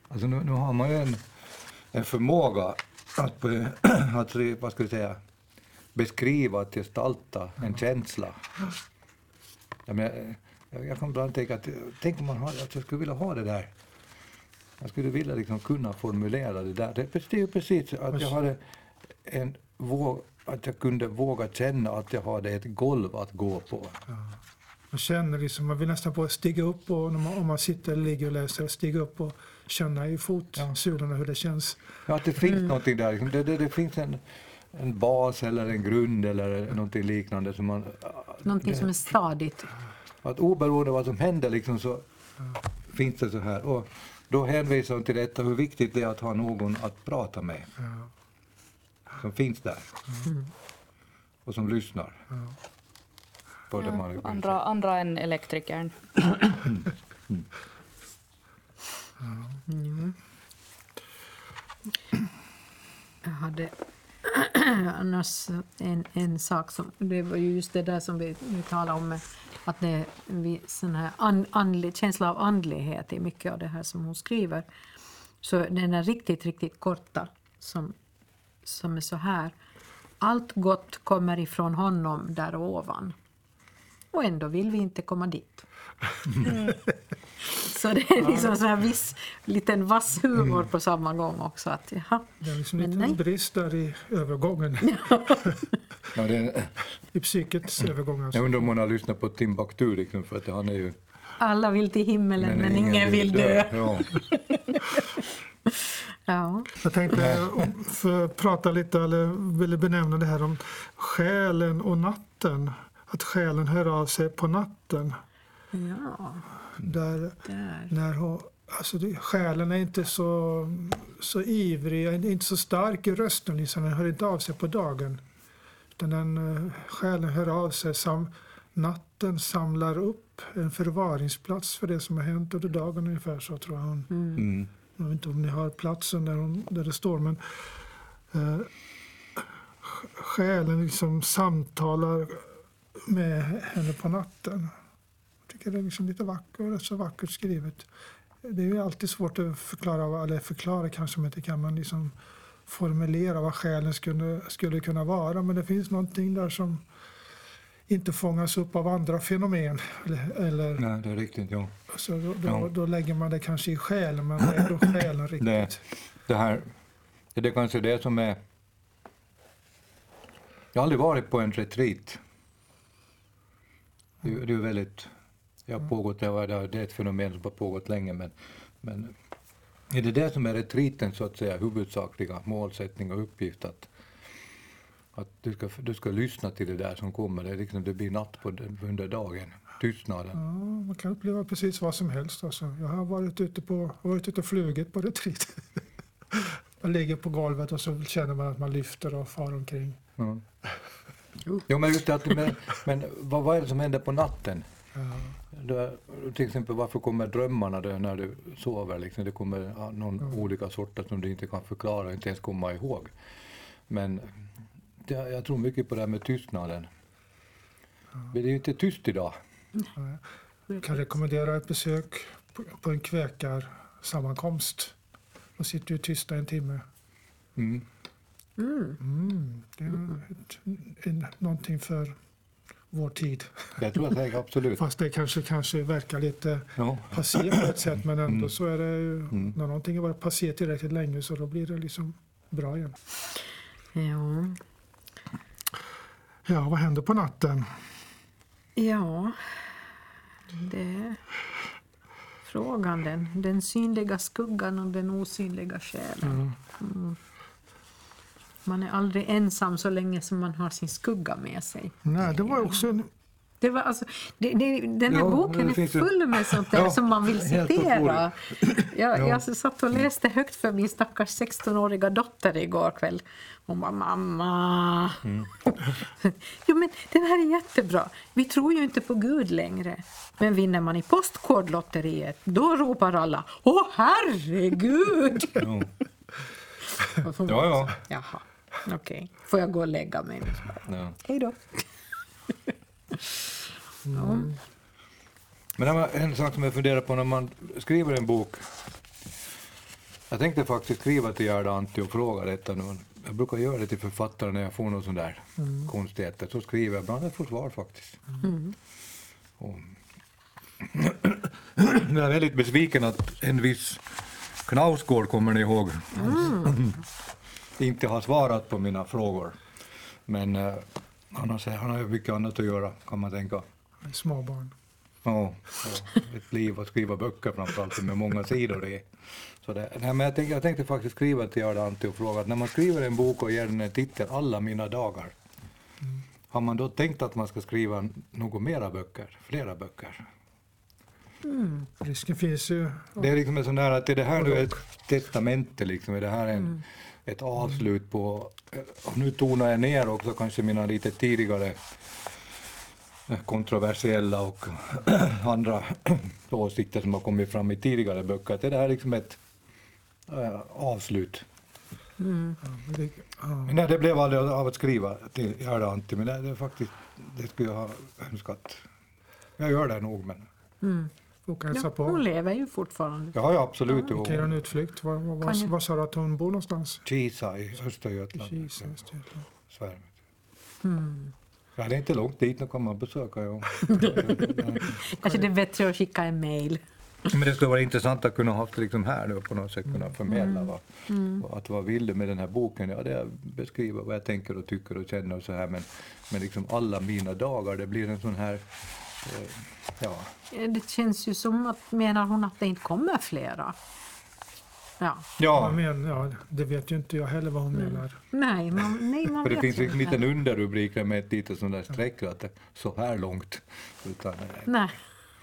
Alltså nu, nu har man ju en, en förmåga att, att vad ska jag säga, beskriva, att gestalta en känsla. Jag, menar, jag, jag kan ibland tänka att tänk om man hade, att jag skulle vilja ha det där. Jag skulle vilja liksom kunna formulera det där. Det, det är ju precis att jag hade en våg, att jag kunde våga känna att jag hade ett golv att gå på. Man känner liksom, man vill nästan på att stiga upp och man, om man sitter eller ligger och läser, stiga upp och känna i fotsulorna hur det känns. Ja, att det finns någonting där. liksom. Det, det, det finns en, en bas eller en grund eller någonting liknande. Som man, Någonting som är stadigt. att oberoende av vad som händer liksom, så finns det så här. Och då hänvisar hon till detta hur viktigt det är att ha någon att prata med. Som finns där. Och som lyssnar. På det man Andra, andra än elektrikern. Jag hade annars en, en sak som, det var ju just det där som vi, vi talade om, med att det vi, sån här an, andlig, känsla av andlighet i mycket av det här som hon skriver. Så den är riktigt, riktigt korta som, som är så här. Allt gott kommer ifrån honom där ovan. Och ändå vill vi inte komma dit. Så det är liksom så här viss liten vass humor på samma gång också. Att, jaha, Det är liksom Men en brist där i övergången, Ja, det, i psykets övergång. Alltså. jag undrar om hon har lyssnat på Timbuktu liksom, för att han är ju... alla vill till himmelen men, ingen vill dö. Ja. Ja. Jag tänkte prata lite, eller ville benämna det här om själen och natten. natten. Att själen hör av sig på natten. Ja, Där, där. när hon, alltså det, själen är inte så, så ivrig, inte så stark i rösten. Liksom. Den hör inte av sig på dagen. Utan den, eh, själen hör av sig. Sam, natten samlar upp en förvaringsplats för det som har hänt under dagen ungefär så tror jag hon Mm. Jag vet inte om ni har platsen där, hon, där det står, men eh, själen liksom samtalar med henne på natten. Det är liksom lite vackert, rätt så vackert skrivet. Det är ju alltid svårt att förklara, eller förklara kanske man inte kan, men liksom formulera vad själen skulle, skulle kunna vara. Men det finns någonting där som inte fångas upp av andra fenomen. Eller, Nej, det är riktigt. Ja. så då, då, Ja. då lägger man det kanske i själen, men vad är då själen riktigt? Det, det här, det är kanske det som är... Jag har aldrig varit på en retreat. Det, är- det är väldigt... Jag har pågått, det, har- det det är ett fenomen som har pågått länge, men, men är det det som är retreatens så att säga huvudsakliga målsättning och uppgift? Att, att du, ska, du ska lyssna till det där som kommer, det, är liksom, det blir natt på, under dagen, tystnaden. Ja, man kan uppleva precis vad som helst. Alltså. Jag har varit ute, på, varit ute och flugit på retreat. Man ligger på golvet och så känner man att man lyfter och far omkring. Ja. Jo, men just det men, men vad, vad är det som händer på natten? Ja. Då, till exempel varför kommer drömmarna då när du sover? Liksom? Det kommer ja, någon olika sorter som du inte kan förklara, inte ens komma ihåg. Men det, jag tror mycket på det här med tystnaden. Men det är ju inte tyst idag. Jag kan rekommendera ett besök på, på en kväkarsammankomst. De sitter ju tysta en timme. Mm. Mm, det är ett, en, någonting för vår tid. Det tror jag säkert absolut. Fast det kanske, kanske verkar lite Ja. passé på ett sätt, men ändå Mm. så är det ju, Mm. när någonting har varit passé tillräckligt länge så då blir det liksom bra igen. Ja. Ja, vad händer på natten? Ja, det är frågan den. Den synliga skuggan och den osynliga själen. Ja. Man är aldrig ensam så länge som man har sin skugga med sig. Nej, det var också en, Det var alltså, det, det, den här Ja, boken är full med sånt där Ja, som man vill citera. Jag, Ja. jag satt och läste högt för min stackars 16-åriga dotter igår kväll. Hon bara mamma. Mm. jo men den här är jättebra. Vi tror ju inte på Gud längre. Men vinner man i Postkodlotteriet då ropar alla Åh herregud! Ja. Ja, ja. Jaha, okej. Får jag gå och lägga mig nu? ja. Hej då. ja. Men det var en sak som jag funderar på när man skriver en bok. Jag tänkte faktiskt skriva till Gerda Antti och fråga detta nu. Jag brukar göra det till författare när jag får någon sån där konstigheter. Så skriver jag, men jag får svar faktiskt. Och, men jag är väldigt besviken att en viss Knausgård, kommer ni ihåg, inte har svarat på mina frågor. Men eh, han, har, han har ju mycket annat att göra, kan man tänka. småbarn. Ja, ett liv att skriva böcker framförallt med många sidor i. Så det, nej, men jag, tänkte, jag tänkte faktiskt skriva till Gerda Antti och fråga att när man skriver en bok och ger den en titel Alla mina dagar, har man då tänkt att man ska skriva något mera böcker, flera böcker? Risken finns ju. Det är liksom en sån där att är det här nu ett testamente liksom, är det här en, ett avslut på, och nu tonar jag ner också kanske mina lite tidigare eh, kontroversiella och andra åsikter som har kommit fram i tidigare böcker. Att är det här liksom ett äh, avslut? Ja, men nej, det blev aldrig av att skriva till Gerda Antti, men det, det är faktiskt, det skulle jag ha önskat. Jag gör det nog, men Mm. Åka och hälsa Ja, på. hon lever ju fortfarande. har ju absolut Kan göra en utflykt. Var, var, var, var sa du att hon bor någonstans? Kisa i Östergötland. Kisa, Östergötland. Svärmet. Mm. Ja, det är inte långt dit, nu kan man besöka. Ja. Kanske det är bättre att skicka en mail. Men det skulle vara intressant att kunna ha det liksom här nu på något sätt kunna förmedla vad, Mm. vad- att vad vill du med den här boken? Ja, det är att beskriva vad jag tänker och tycker och känner och så här, men, men liksom alla mina dagar, det blir en sån här, ja, Det känns ju som att, menar hon att det inte kommer flera? Ja. Ja, Men, ja, det vet ju inte jag heller vad hon menar. Nej, man, nej, man för det finns liksom en underrubrik där med ett litet sånt där streck att det är så här långt. Utan, eh, Nej.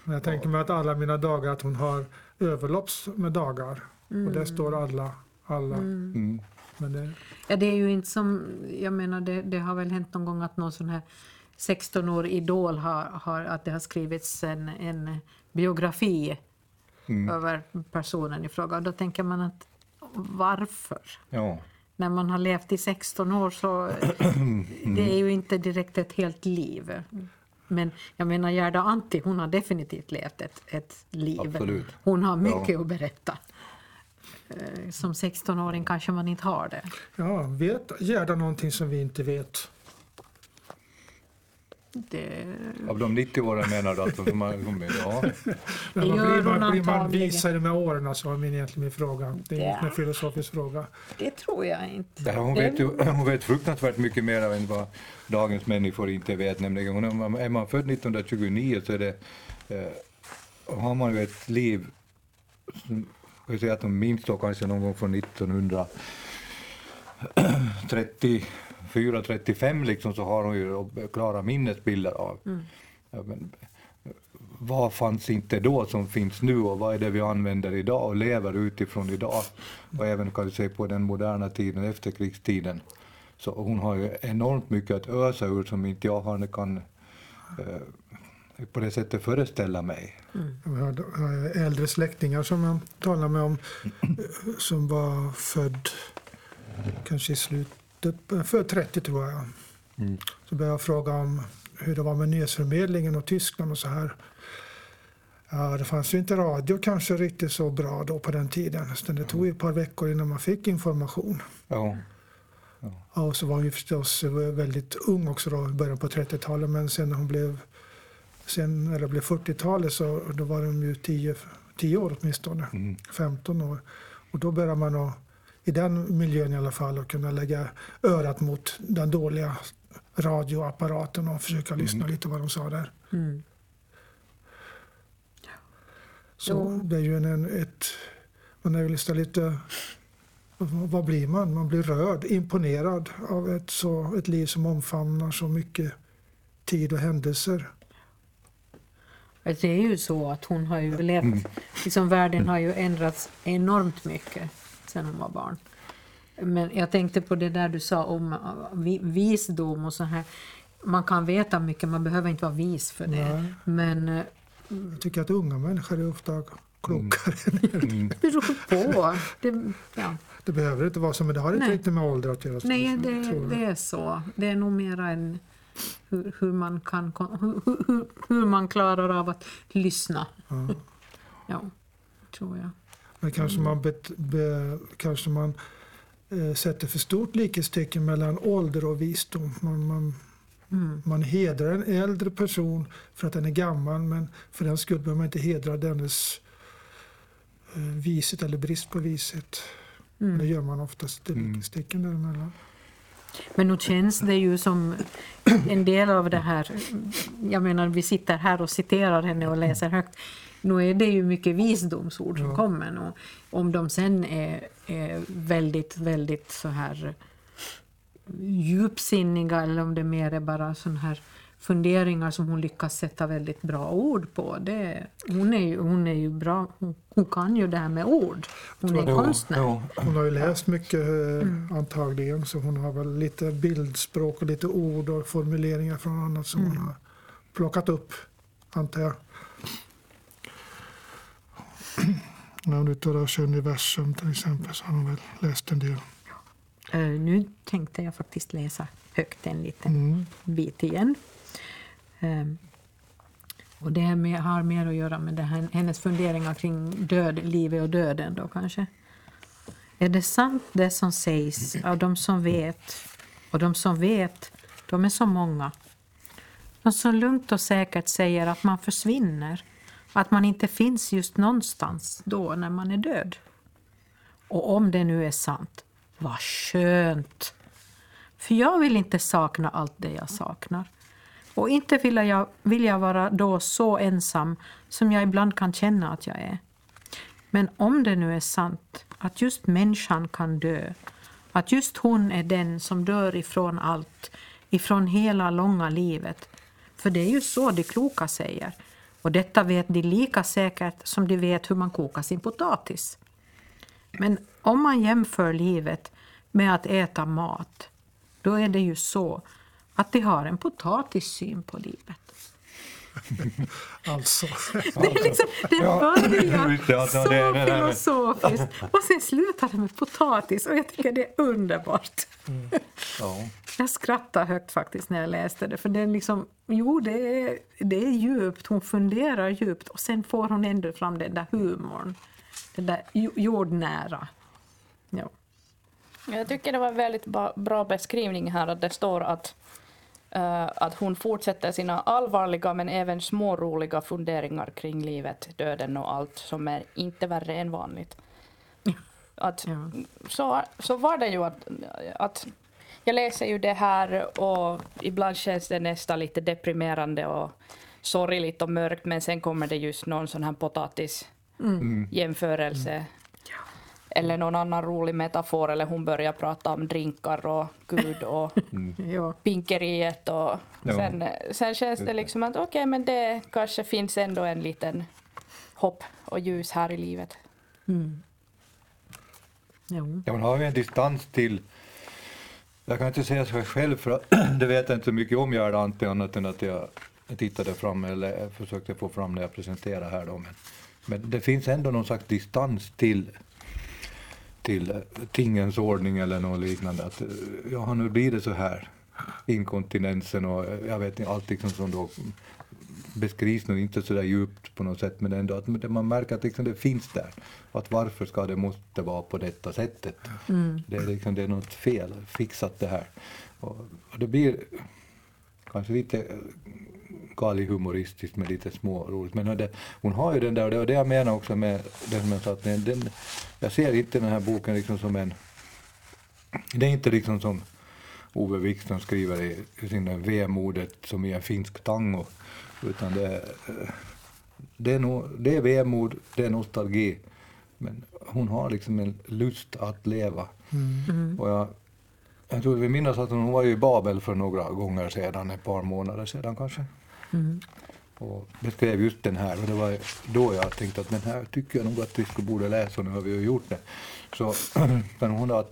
Men jag tänker mig att alla mina dagar, att hon har överlopps med dagar. Och där står alla, alla. mm, Men det, Ja, det är ju inte som, jag menar det, det har väl hänt någon gång att någon sån här 16-årig idol har, har, att det har skrivits en, en biografi mm, över personen i fråga. Och då tänker man att varför? ja. När man har levt i 16 år så det är ju inte direkt ett helt liv. Men jag menar Gerda Antti, hon har definitivt levt ett, ett liv. Absolut. Hon har mycket Ja. att berätta. Eh, Som 16-åring kanske man inte har det. ja, vet Gerda någonting som vi inte vet? Det Av de 90 åren menar du alltså? Som har, som, ja. Men gör blir, man, blir man visare med åren, alltså, är min, egentligen min fråga. Det är Ja. en filosofisk fråga. Det tror jag inte. Det här, hon, Det- vet hon vet fruktansvärt mycket mer än vad dagens människor inte vet. Nämligen, hon är, man född 1929 så är det, eh, har man ju ett liv, som, jag säga att de minst då kanske någon gång från 1934, 35 liksom, så har hon ju klara minnesbilder av. Ja, men, vad fanns inte då som finns nu och vad är det vi använder idag och lever utifrån idag? Och även kan du säga på den moderna tiden, efterkrigstiden. Så hon har ju enormt mycket att ösa ur som inte jag har, kan eh, på det sättet föreställa mig. Jag hade jag har äldre släktingar som jag talade med om eh, som var född kanske i slutet, för 30 tror jag. Mm. Så började jag fråga om hur det var med nyhetsförmedlingen och Tyskland och så här. Ja, det fanns ju inte radio kanske riktigt så bra då på den tiden. Så det tog ju ett par veckor innan man fick information. Ja. Ja, och så var hon ju förstås väldigt ung också då, i början på 30-talet. Men sen när hon blev, sen det blev 40-talet så då var de ju 10, 10 år åtminstone, Mm. 15 år. Och då började man att, i den miljön i alla fall, att kunna lägga örat mot den dåliga radioapparaten och försöka lyssna lite vad de sa där. Mm. Så det är ju en, en, ett, man är ju nästan lite, vad blir man? Man blir rörd, imponerad av ett, så, ett liv som omfamnar så mycket tid och händelser. Det är ju så att hon har ju levt, liksom världen har ju ändrats enormt mycket sedan hon var barn. Men jag tänkte på det där du sa om vi- visdom och så här. Man kan veta mycket, man behöver inte vara vis för det. Nej. Men eh, Jag tycker att unga människor är ofta klokare. Mm. det beror på. Det, ja. Det behöver inte vara så, men det har inte Nej. riktigt med ålder att göra. Nej, det, det är så. Det är nog mera en hur, hur, man kan, hur- hur, hur man klarar av att lyssna. Ja. Ja, tror jag. Men kanske man, bet, be, kanske man eh, sätter för stort likhetstecken mellan ålder och visdom. Man, man, Mm. man hedrar en äldre person för att den är gammal men för den skull behöver man inte hedra dennes eh, vishet eller brist på vishet. Mm. Det gör man oftast, Mm. likhetstecken däremellan. Men nu känns det ju som en del av det här, jag menar vi sitter här och citerar henne och läser högt. Nu är det ju mycket visdomsord som Ja. kommer. Och om de sen är, är väldigt, väldigt så här djupsinniga eller om det mer är bara sån här funderingar som hon lyckas sätta väldigt bra ord på. Det, hon, är ju, hon är ju bra, hon, hon kan ju det här med ord. Hon är Jo, konstnär. jo. Hon har ju läst mycket eh, Mm. antagligen så hon har väl lite bildspråk och lite ord och formuleringar från annat som Mm. hon har plockat upp, antar jag. När ute och kör universum till exempel så har hon väl läst en del. Eh, nu tänkte jag faktiskt läsa högt en liten Mm. bit igen. Ehm, och det med, har mer att göra med det här, hennes funderingar kring död, livet och döden då kanske. Är det sant det som sägs av de som vet? Och de som vet, de är så många. De som lugnt och säkert säger att man försvinner. Att man inte finns just någonstans då när man är död. Och om det nu är sant, vad skönt! För jag vill inte sakna allt det jag saknar. Och inte vill jag, vill jag vara då så ensam som jag ibland kan känna att jag är. Men om det nu är sant att just människan kan dö, att just hon är den som dör ifrån allt, ifrån hela långa livet. För det är ju så de kloka säger. Och detta vet de lika säkert som de vet hur man kokar sin potatis. Men om man jämför livet med att äta mat, då är det ju så att de har en potatissyn på livet. Alltså. Det, är liksom, det börjar ja, så filosofiskt och sen slutar det med potatis och jag tycker det är underbart. Ja. Jag skrattade högt faktiskt när jag läste det för det är liksom, jo det är, det är djupt, hon funderar djupt och sen får hon ändå fram den där humorn, den där jo- jordnära. Ja. Jag tycker det var en väldigt bra beskrivning här att det står att, att hon fortsätter sina allvarliga men även småroliga funderingar kring livet, döden och allt som är inte värre än vanligt. Att, Ja. så, så var det ju att, att jag läser ju det här och ibland känns det nästan lite deprimerande och sorgligt och mörkt men sen kommer det just någon sån här potatis jämförelse. Eller någon annan rolig metafor, eller hon börjar prata om drinkar och Gud och Ja. pinkeriet. Och sen, sen känns det liksom att okej, men det kanske finns ändå en liten hopp och ljus här i livet. Mm. Jo. Ja, man har ju en distans till... Jag kan inte säga så själv, för att det vet jag inte så mycket om Gerda annat än att jag tittade fram eller försökte få fram när jag presenterade här. Då. Men, men det finns ändå någon slags distans till, till tingens ordning eller något liknande. Att, eh, ja, nu blir det så här. Inkontinensen och eh, jag vet inte, allt liksom som då beskrivs nog inte så där djupt på något sätt men ändå att man märker att liksom det finns där. Att varför ska det måste vara på detta sättet? Det, är liksom, det är något fel, fixat det här. Och, och det blir kanske lite galghumoristiskt med lite små roligt. Men det, hon har ju den där, och det var det jag menar också med den som jag sa, att den, den, jag ser inte den här boken liksom som en... Det är inte liksom som Ove Wikström skriver i, i sin Vemodet som i en finsk tango. Utan det, eh, det, är nog, det är vemod, det är nostalgi. Men hon har liksom en lust att leva. Och jag, jag tror vi minns att hon var ju i Babel för några gånger sedan, ett par månader sedan kanske. Och beskrev just den här och det var då jag tänkte att den här tycker jag nog att vi skulle borde läsa och nu har vi ju gjort det. Så men hon har,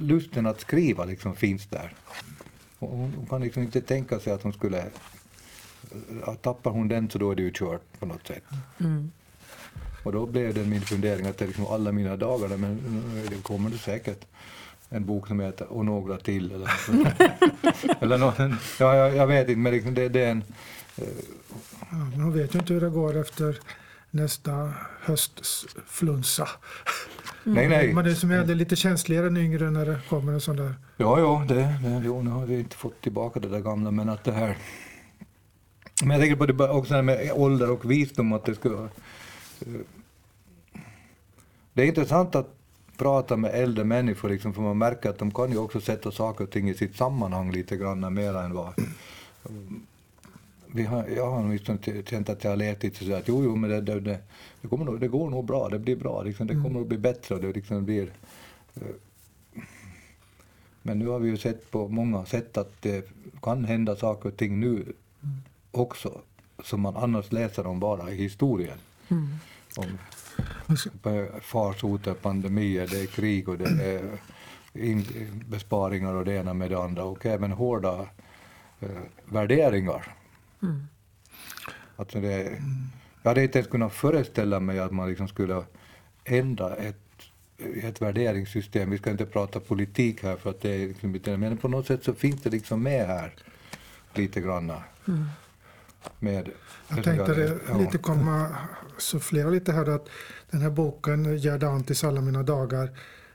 lusten att skriva liksom finns där. Och hon, kan liksom inte tänka sig att hon skulle, tappar hon den så då är det ju kört på något sätt. Och då blev det min fundering att det är liksom alla mina dagar, men det kommer det säkert en bok som heter Och några till. Eller, eller något, ja, jag, jag vet inte, men liksom det, det är en... Ja, man vet ju inte hur det går efter nästa höstflunsa. Nej, nej. Man är som äldre lite känsligare än yngre när det kommer en sån där. Ja, ja, det, det, jo, nu har vi inte fått tillbaka det där gamla, men att det här... Men jag tänker på det också här med ålder och visdom, att det ska... eh, Det är intressant att prata med äldre människor, liksom, för man märker att de kan ju också sätta saker och ting i sitt sammanhang lite grann mer än vad... Vi har, jag har åtminstone känt att jag har levt lite sådär att jo, jo, men det, det, det, det, kommer nog, det går nog bra, det blir bra, liksom, det kommer att bli bättre och det liksom blir... Men nu har vi ju sett på många sätt att det kan hända saker och ting nu också som man annars läser om bara i historien. Om farsoter, pandemier, det är krig och det är in, besparingar och det ena med det andra och även hårda eh, värderingar. Alltså det, jag hade inte ens kunnat föreställa mig att man liksom skulle ändra ett, ett värderingssystem. Vi ska inte prata politik här för att det är liksom men på något sätt så finns det liksom med här lite grann. Med, Jag tänkte det, ja. lite komma sufflera lite här att den här boken Gerda Antis alla mina dagar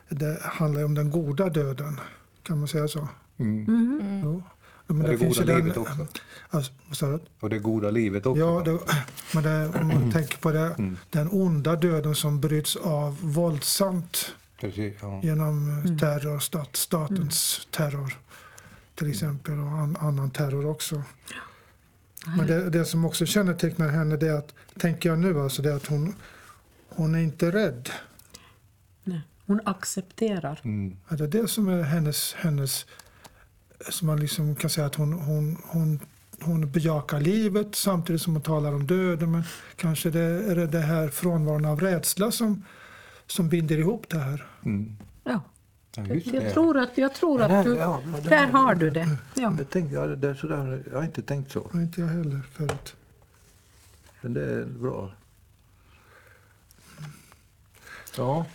det handlar ju om den goda döden. Kan man säga så? Mm. Jo. Men det finns ju goda den- livet också. Alltså? Och det goda livet också. Ja, det, men det, om man tänker på det, den onda döden som bryts av våldsamt Precis, ja. genom eh, terror, stat, statens terror till exempel och an, annan terror också. Men det, det som också kännetecknar henne det är att, tänker jag nu, alltså det är att hon, hon är inte rädd. Nej. Hon accepterar. Mm. Ja, det är det som är hennes, hennes som man liksom kan säga att hon, hon, hon, hon bejakar livet samtidigt som hon talar om döden. Men kanske det är det, det här frånvaron av rädsla som, som binder ihop det här. Mm. Ja. Ja, Jag tror att, jag tror att där- du, ja, men där har du det. Ja. Jag, tänkte, ja, det är sådär, jag har inte tänkt så. Det har inte jag heller förut. Men det är bra. Ja,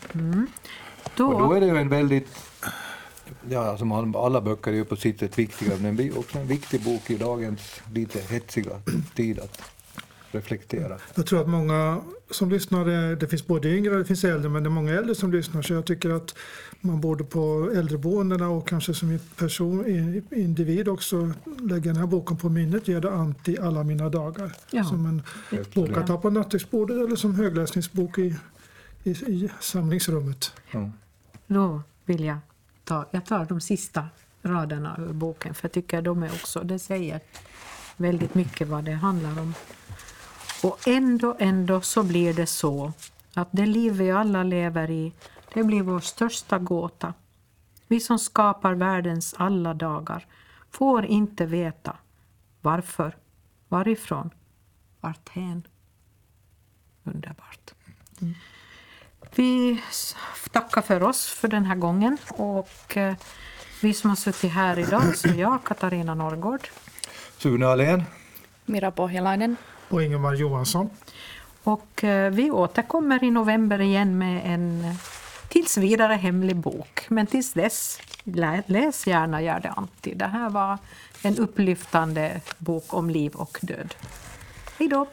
Då, och då är det ju en väldigt... Ja, som all- alla böcker är ju på sitt sätt viktiga, men det blir också en viktig bok i dagens lite hetsiga tid att reflektera. Jag tror att många som lyssnar, det finns både yngre och det finns äldre, men det är många äldre som lyssnar. Så jag tycker att man borde på äldreboendena och kanske som person, individ också lägga den här boken på minnet. Ge det Anti alla mina dagar. Ja. Som en bok att ha på nattduksbordet eller som högläsningsbok i, i, i samlingsrummet. Ja. då vill jag ta, jag tar de sista raderna ur boken för jag tycker de är också, det säger väldigt mycket vad det handlar om. Och ändå, ändå så blir det så att det liv vi alla lever i, det blir vår största gåta. Vi som skapar världens alla dagar får inte veta varför, varifrån, varthän. Underbart. Vi s- tackar för oss för den här gången. Och eh, vi som har suttit här idag, så jag, Katarina Norrgård. Sune Ahlén. Mira Pohjalainen. Och Ingemar Johansson. Och eh, vi återkommer i november igen med en eh, tills vidare hemlig bok. Men tills dess, läs gärna Gärde Antti. Det här var en upplyftande bok om liv och död. Hej då!